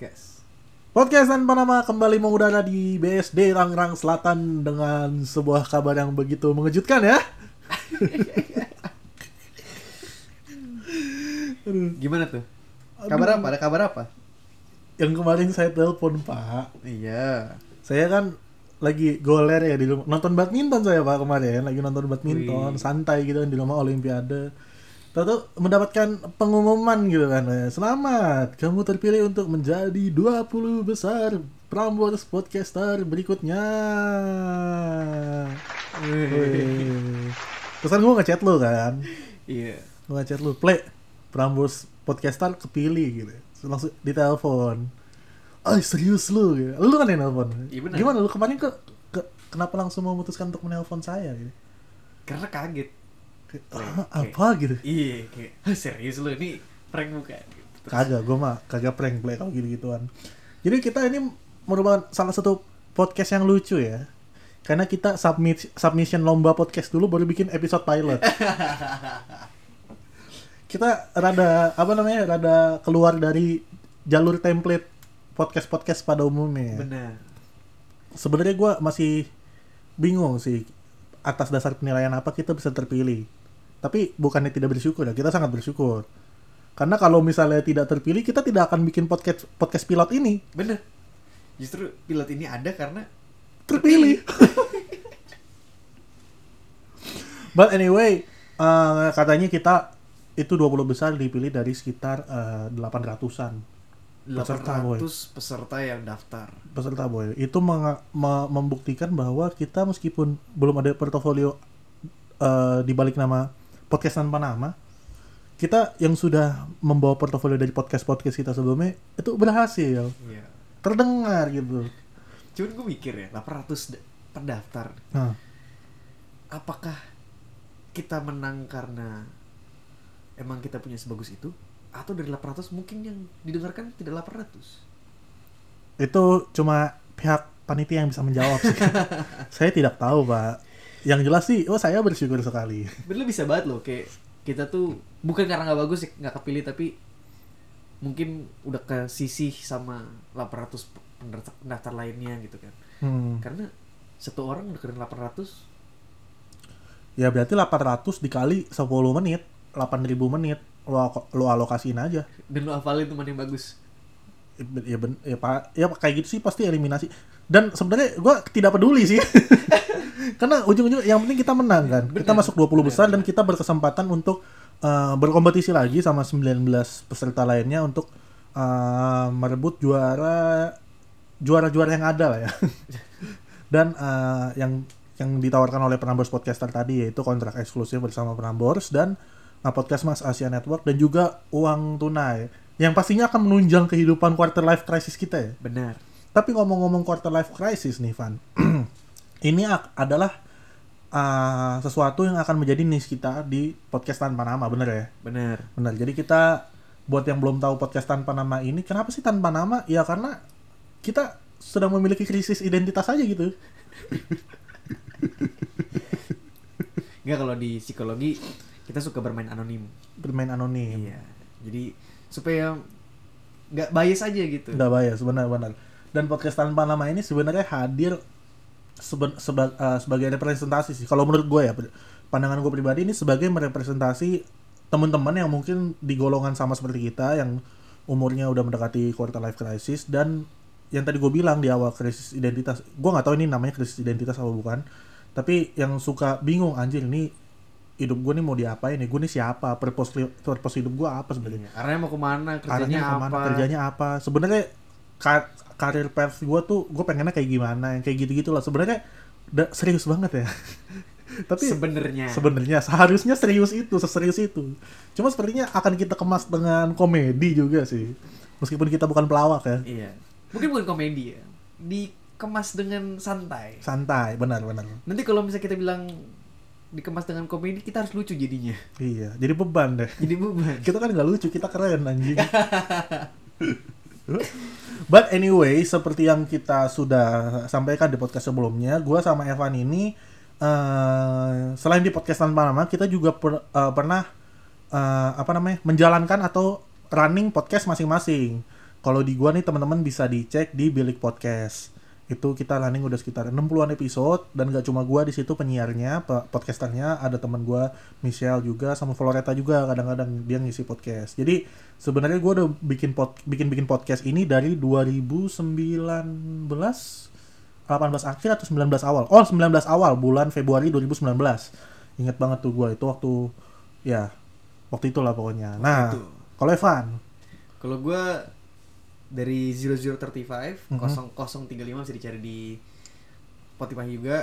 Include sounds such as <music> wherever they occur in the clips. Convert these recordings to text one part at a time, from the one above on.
Podcast. Podcast tanpa nama kembali mengudara di BSD Tangerang Selatan dengan sebuah kabar yang begitu mengejutkan ya. Gimana tuh? Kabar apa? Ada kabar apa? yang kemarin saya telepon Pak, Iya. saya kan lagi goler ya di rumah nonton badminton saya Pak kemarin lagi nonton badminton Wih. santai gitu kan di rumah Olimpiade. Tahu mendapatkan pengumuman gitu kan. eh, Selamat, kamu terpilih untuk menjadi 20 besar Prambors Podcaster berikutnya. Terus kan gue ngechat lu kan. Iya. Gue ngechat lu, play Prambors Podcaster kepilih gitu. Langsung ditelepon. Oh serius lu gitu. Lu kan yang nelpon. Iya. Gimana lu kemarin ke, ke- kenapa langsung memutuskan untuk menelpon saya gitu? Karena kaget. "Ah, apa gitu? Iya, kayak "Hah, serius lu ini prank bukan? Gitu. Terus- Kagak, gue mah kagak prank play kalau gitu-gituan. Jadi kita ini merupakan salah satu podcast yang lucu ya. Karena kita submit submission lomba podcast dulu baru bikin episode pilot. <laughs> kita rada apa namanya? rada keluar dari jalur template podcast-podcast pada umumnya. ya. Benar. Sebenarnya gue masih bingung sih atas dasar penilaian apa kita bisa terpilih. Tapi bukannya tidak bersyukur ya, kita sangat bersyukur. Karena kalau misalnya tidak terpilih, kita tidak akan bikin podcast podcast pilot ini Benar. Justru pilot ini ada karena terpilih. <laughs> But anyway, eh, katanya kita itu 20 besar dipilih dari sekitar eh, 800-an Peserta, boy. 800 peserta yang daftar. peserta boy. Itu membuktikan bahwa kita meskipun belum ada portofolio eh, di balik nama podcast tanpa nama, kita yang sudah membawa portofolio dari podcast-podcast kita sebelumnya itu berhasil, Iya. terdengar gitu. Cuman gue mikir ya, 800 da- pendaftar. Nah, Apakah kita menang karena emang kita punya sebagus itu? Atau dari 800 mungkin yang didengarkan tidak 800? itu cuma pihak panitia yang bisa menjawab sih. <laughs> saya tidak tahu, Pak. Yang jelas sih, oh saya bersyukur sekali. Bener bisa banget loh kayak kita tuh bukan karena nggak bagus nggak kepilih tapi mungkin udah ke sisi sama 800 pendaftar, pendaftar lainnya gitu kan Hmm. karena satu orang dengerin 800 Ya berarti 800 dikali 10 menit, 8000 menit. Lo, lo alokasiin aja. dan lu hafalin tuh mana yang bagus ya ben, ya pak ya kayak gitu sih pasti eliminasi dan sebenarnya gue tidak peduli sih. <laughs> Karena ujung-ujung yang penting kita menang kan. Kita Bener, masuk 20 besar bener, dan kita berkesempatan untuk uh, berkompetisi lagi sama 19 peserta lainnya untuk uh, merebut juara juara-juara yang ada lah ya. <laughs> Dan uh, yang yang ditawarkan oleh Prambors Podcaster tadi yaitu kontrak eksklusif bersama Prambors dan uh, podcast Mas Asia Network dan juga uang tunai. Yang pastinya akan menunjang kehidupan quarter life crisis kita ya. benar Tapi ngomong-ngomong quarter life crisis nih Van, <clears throat> ini adalah uh, sesuatu yang akan menjadi niche kita di podcast tanpa nama, bener ya? benar Benar. Jadi kita buat yang belum tahu podcast tanpa nama ini, kenapa sih tanpa nama? Ya karena kita sedang memiliki krisis identitas aja gitu. <laughs> nggak kalau di psikologi kita suka bermain anonim Bermain anonim. iya jadi supaya nggak bias aja gitu Udah bias, benar-benar. Dan podcast tanpa nama ini sebenarnya hadir seben- seba- eh, sebagai representasi sih. Kalau menurut gue ya, pandangan gue pribadi ini sebagai merepresentasi teman-teman yang mungkin di golongan sama seperti kita yang umurnya udah mendekati quarter life crisis dan yang tadi gue bilang di awal krisis identitas, gue nggak tahu ini namanya krisis identitas atau bukan, tapi yang suka bingung anjir ini hidup gue nih mau diapain nih, gue nih siapa, purpose purpose hidup gue apa sebenarnya? Iya, arahnya mau ke mana? Kerjanya arahnya ke mana, apa? Kerjanya apa? Sebenarnya ka- karir pers gue tuh gue pengennya kayak gimana yang kayak gitu gitu lah. Sebenarnya serius banget ya. <laughs> Tapi sebenarnya. sebenarnya seharusnya serius itu seserius itu. Cuma sepertinya akan kita kemas dengan komedi juga sih. Meskipun kita bukan pelawak ya. Iya. Mungkin bukan komedi ya. Dikemas dengan santai. Santai benar benar. Nanti kalau misalnya kita bilang dikemas dengan komedi kita harus lucu jadinya. Iya jadi beban deh. Jadi beban. Kita kan nggak lucu kita keren anjing <laughs> But anyway, seperti yang kita sudah sampaikan di podcast sebelumnya, gue sama Evan ini eh, selain di podcast tanpa nama, kita juga per- eh, pernah eh, apa namanya menjalankan atau running podcast masing-masing. Kalau di gua nih teman-teman bisa dicek di Bilik Podcast. Itu kita running udah sekitar 60-an episode dan gak cuma gua di situ penyiarnya, pe- podcasternya, ada teman gua Michelle juga sama Floreta juga kadang-kadang dia ngisi podcast. Jadi sebenarnya gua udah bikin pod, bikin bikin podcast ini dari 2019 18 akhir atau 19 awal. Oh, 19 awal bulan Februari 2019. Ingat banget tuh gua itu waktu ya waktu itulah pokoknya. Nah, kalau Evan, Kalau gue dari 0035 Mhm. 0035 bisa dicari di Spotify juga.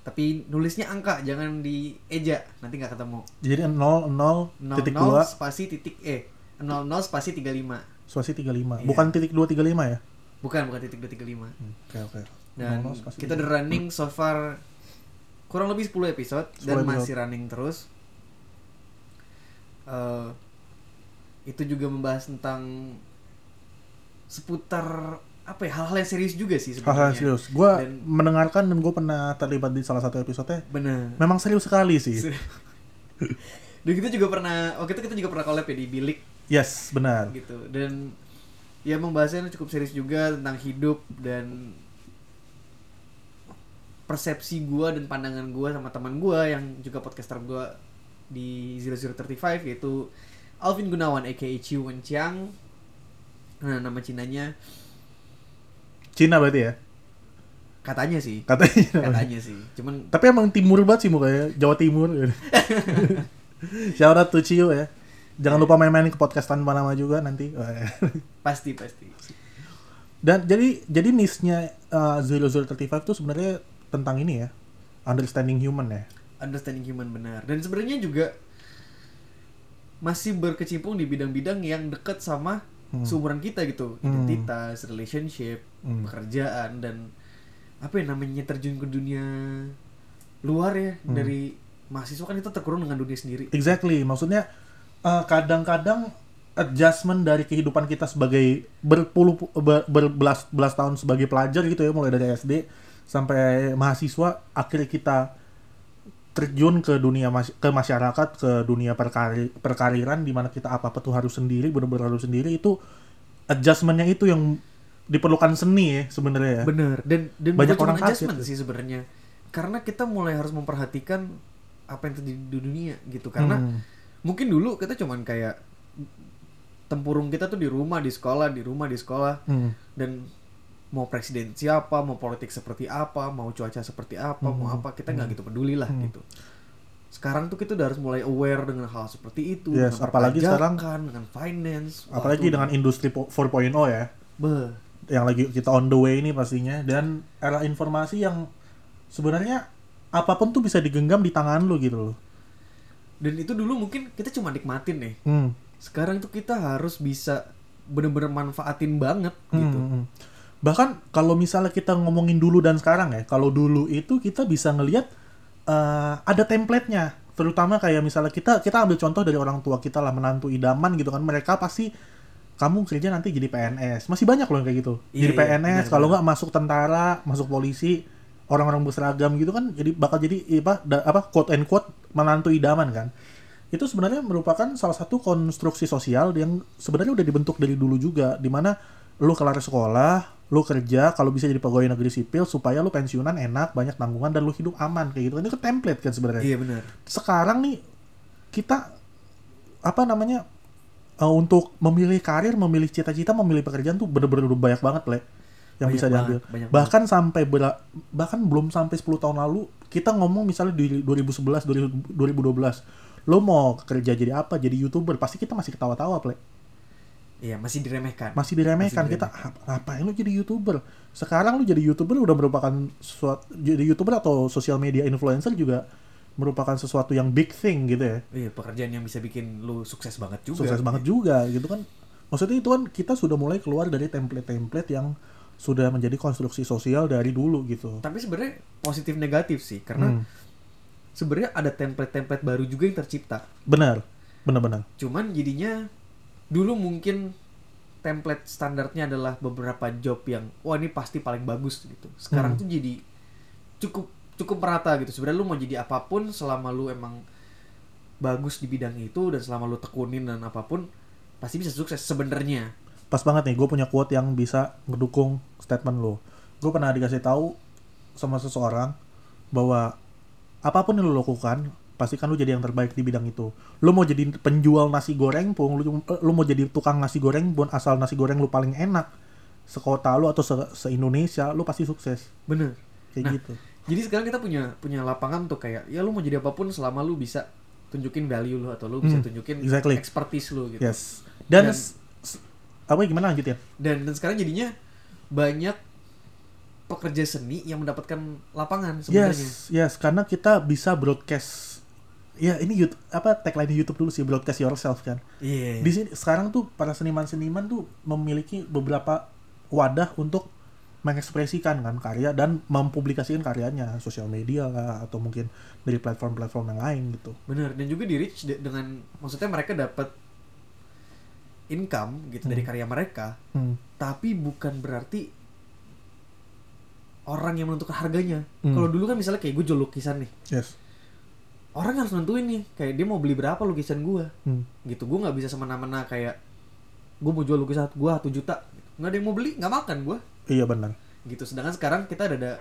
Tapi nulisnya angka, jangan di eja, nanti nggak ketemu. jadi 0 0 titik 00 2 spasi titik e 00 spasi 35. spasi 35. Iya. Bukan titik 235 ya? Bukan, bukan titik 235. Oke, oke. Dan 00 spasi kita udah running so far kurang lebih 10 episode 10 dan episode. masih running terus. Eh, itu juga membahas tentang seputar apa ya hal-hal yang serius juga sih Hal-hal sebenarnya. serius. Gua Dan- mendengarkan dan gue pernah terlibat di salah satu episode Benar. Memang serius sekali sih. Dan kita juga pernah, oh kita kita juga pernah collab ya di bilik Yes, benar. gitu. Dan ya membahasnya cukup serius juga tentang hidup dan persepsi gua dan pandangan gua sama teman gua yang juga podcaster gua di 0035 yaitu Alvin Gunawan aka Chiu Wenchiang. Nah, nama Cinanya Cina berarti ya? katanya sih. Katanya. Katanya sih. Cuman Tapi emang timur banget sih mukanya, Jawa Timur. <laughs> Shout out to Ciu ya. Jangan lupa main-main ke podcast tanpa nama juga nanti. pasti pasti. Dan jadi jadi niche-nya uh, 0035 itu sebenarnya tentang ini ya. Understanding human ya. understanding human benar dan sebenarnya juga masih berkecimpung di bidang-bidang yang dekat sama Hmm. seumuran kita gitu Hmm. identitas relationship Hmm. pekerjaan dan apa ya namanya terjun ke dunia luar ya Hmm. dari mahasiswa kan itu terkurung dengan dunia sendiri Exactly. Maksudnya uh, kadang-kadang adjustment dari kehidupan kita sebagai berpuluh ber- berbelas-belas tahun sebagai pelajar gitu ya mulai dari SD sampai mahasiswa akhirnya kita terjun ke dunia mas- ke masyarakat ke dunia perkari perkariran di mana kita apa apa tuh harus sendiri benar-benar harus sendiri itu adjustmentnya itu yang diperlukan seni ya sebenarnya ya. benar dan dan Banyak orang adjustment tuh. sih sebenarnya karena kita mulai harus memperhatikan apa yang terjadi di dunia gitu karena Hmm. mungkin dulu kita cuman kayak tempurung kita tuh di rumah di sekolah di rumah di sekolah Hmm. dan mau presiden siapa mau politik seperti apa mau cuaca seperti apa mau Hmm. apa kita nggak gitu peduli lah Hmm. gitu sekarang tuh kita udah harus mulai aware dengan hal seperti itu Yes, dengan apalagi sekarang- perpajakan, dengan finance apalagi dengan industri po- 4.0 ya. beh, yang lagi kita on the way ini pastinya dan era informasi yang sebenarnya apa pun tuh bisa digenggam di tangan lu gitu loh. dan itu dulu mungkin kita cuma nikmatin nih Hmm. sekarang tuh kita harus bisa bener-bener manfaatin banget Hmm, gitu hmm, hmm. Bahkan kalau misalnya kita ngomongin dulu dan sekarang ya, kalau dulu itu kita bisa ngelihat eh, ada template-nya. Terutama kayak misalnya kita kita ambil contoh dari orang tua kita lah menantu idaman gitu kan. Mereka pasti kamu kerja nanti jadi PNS. Masih banyak loh yang kayak gitu. Iya, jadi iya, PNS, benar, kalau nggak masuk tentara, masuk polisi, orang-orang berseragam gitu kan jadi bakal jadi apa da- apa quote and quote menantu idaman kan. Itu sebenarnya merupakan salah satu konstruksi sosial yang sebenarnya udah dibentuk dari dulu juga di mana lu kelar sekolah, lu kerja, kalau bisa jadi pegawai negeri sipil supaya lu pensiunan enak, banyak tanggungan dan lu hidup aman kayak gitu. Ini kan template kan sebenarnya. Iya benar. Sekarang nih kita apa namanya eh, untuk memilih karir, memilih cita-cita, memilih pekerjaan tuh bener-bener banyak banget le yang Banyak bisa diambil. banget, banyak bahkan sampai bera- bahkan belum sampai 10 tahun lalu kita ngomong misalnya di 2011 2000 2012 lo mau kerja jadi apa? Jadi youtuber? Pasti kita masih ketawa-tawa ple iya masih diremehkan. Masih diremehkan. Masih kita "Ap- ngapain lu jadi youtuber? Sekarang lu jadi youtuber udah merupakan sesuatu jadi youtuber atau sosial media influencer juga merupakan sesuatu yang big thing gitu ya. Iya pekerjaan yang bisa bikin lu sukses banget juga. Sukses banget juga gitu kan. Maksudnya itu kan kita sudah mulai keluar dari template-template yang sudah menjadi konstruksi sosial dari dulu gitu. Tapi sebenarnya positif negatif sih karena Hmm. sebenarnya ada template-template baru juga yang tercipta. Benar. Benar-benar. Cuman jadinya dulu mungkin template standarnya adalah beberapa job yang wah ini pasti paling bagus gitu. Sekarang Hmm. tuh jadi cukup cukup merata gitu. Sebenarnya lu mau jadi apa pun selama lu emang bagus di bidang itu dan selama lu tekunin dan apa pun pasti bisa sukses sebenarnya. Pas banget nih gue punya quote yang bisa ngedukung statement lo gue pernah dikasih tahu sama seseorang bahwa apa pun yang lo lakukan pastikan lo jadi yang terbaik di bidang itu. Lo mau jadi penjual nasi goreng pun lo, lo mau jadi tukang nasi goreng pun asal nasi goreng lo paling enak sekota lo atau se, se Indonesia lo pasti sukses. Bener. Kayak Nah, gitu. jadi sekarang kita punya punya lapangan tuh kayak ya lu mau jadi apa pun selama lu bisa tunjukin value lu atau lu bisa Hmm, tunjukin exactly. expertise lu gitu. Yes. Dan, Dan- apa gimana lanjut ya? Dan dan sekarang jadinya banyak pekerja seni yang mendapatkan lapangan sebenarnya. Yes, yes, karena kita bisa broadcast. Ya, ini YouTube apa tagline YouTube dulu sih broadcast yourself kan. iya Di sini sekarang tuh para seniman-seniman tuh memiliki beberapa wadah untuk mengekspresikan kan karya dan mempublikasikan karyanya sosial media lah atau mungkin dari platform-platform yang lain gitu. bener dan juga di reach de- dengan maksudnya mereka dapat income gitu dari Hmm. karya mereka Hmm. tapi bukan berarti orang yang menentukan harganya Hmm. kalau dulu kan misalnya kayak gue jual lukisan nih Yes. Orang harus nentuin nih kayak dia mau beli berapa lukisan gue Hmm. gitu gue nggak bisa semena-mena kayak gue mau jual lukisan gue satu juta nggak ada yang mau beli nggak makan gue Iya benar. gitu sedangkan sekarang kita ada, ada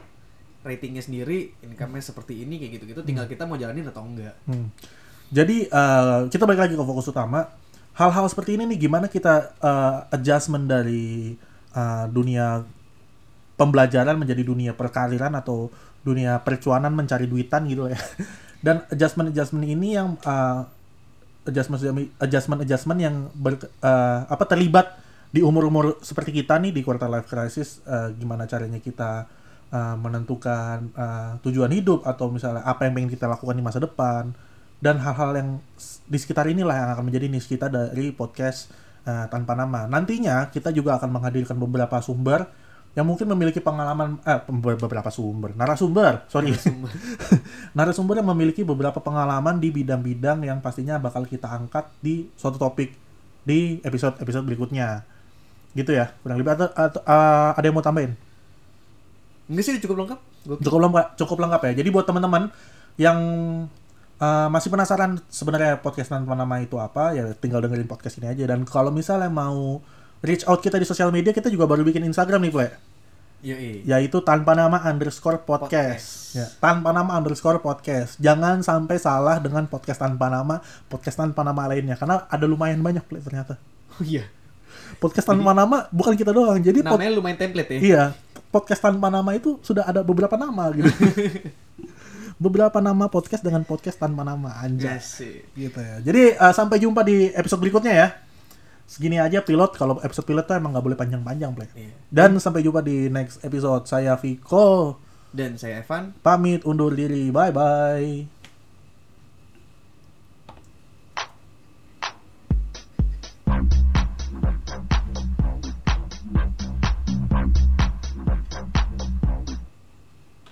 ratingnya sendiri income-nya seperti ini kayak gitu gitu tinggal kita mau jalanin atau enggak Hmm. Jadi eh, kita balik lagi ke fokus utama. Hal-hal seperti ini nih gimana kita eh, adjustment dari eh, dunia pembelajaran menjadi dunia perkariran atau dunia percuanan mencari duitan gitu ya. <laughs> Dan adjustment adjustment ini yang eh, adjustment adjustment adjustment yang ber, eh, apa terlibat di umur-umur seperti kita nih di quarter life crisis eh, gimana caranya kita eh, menentukan eh, tujuan hidup atau misalnya apa yang pengen kita lakukan di masa depan dan hal-hal yang di sekitar inilah yang akan menjadi niche kita dari podcast eh, tanpa nama. Nantinya kita juga akan menghadirkan beberapa sumber yang mungkin memiliki pengalaman eh beberapa sumber. Narasumber sorry. <laughs> Narasumber. Yang memiliki beberapa pengalaman di bidang-bidang yang pastinya bakal kita angkat di suatu topik di episode-episode berikutnya. Gitu ya kurang lebih. Atau, atau, eh, ada yang mau tambahin? Enggak sih cukup lengkap. Gua- cukup lengkap cukup lengkap ya. Jadi buat teman-teman yang uh, masih penasaran sebenarnya podcast tanpa nama itu apa ya tinggal dengerin podcast ini aja. Dan kalau misalnya mau reach out kita di sosial media kita juga baru bikin Instagram nih Ple Yoi. yaitu tanpa nama underscore podcast. Podcast. Ya, tanpa nama underscore podcast. Jangan sampai salah dengan podcast tanpa nama, podcast tanpa nama lainnya karena ada lumayan banyak Ple, ternyata. oh iya Podcast tanpa nama bukan kita doang. Jadi pod- namanya lumayan template ya Iya, podcast tanpa nama itu sudah ada beberapa nama gitu. <laughs> beberapa nama podcast dengan podcast tanpa nama anjay. Yes, sih. Gitu ya. Jadi uh, sampai jumpa di episode berikutnya ya. Segini aja pilot kalau episode pilot tuh emang nggak boleh panjang-panjang, Play. Iya. Dan sampai jumpa di next episode. Saya Viko dan saya Evan pamit undur diri. Bye bye.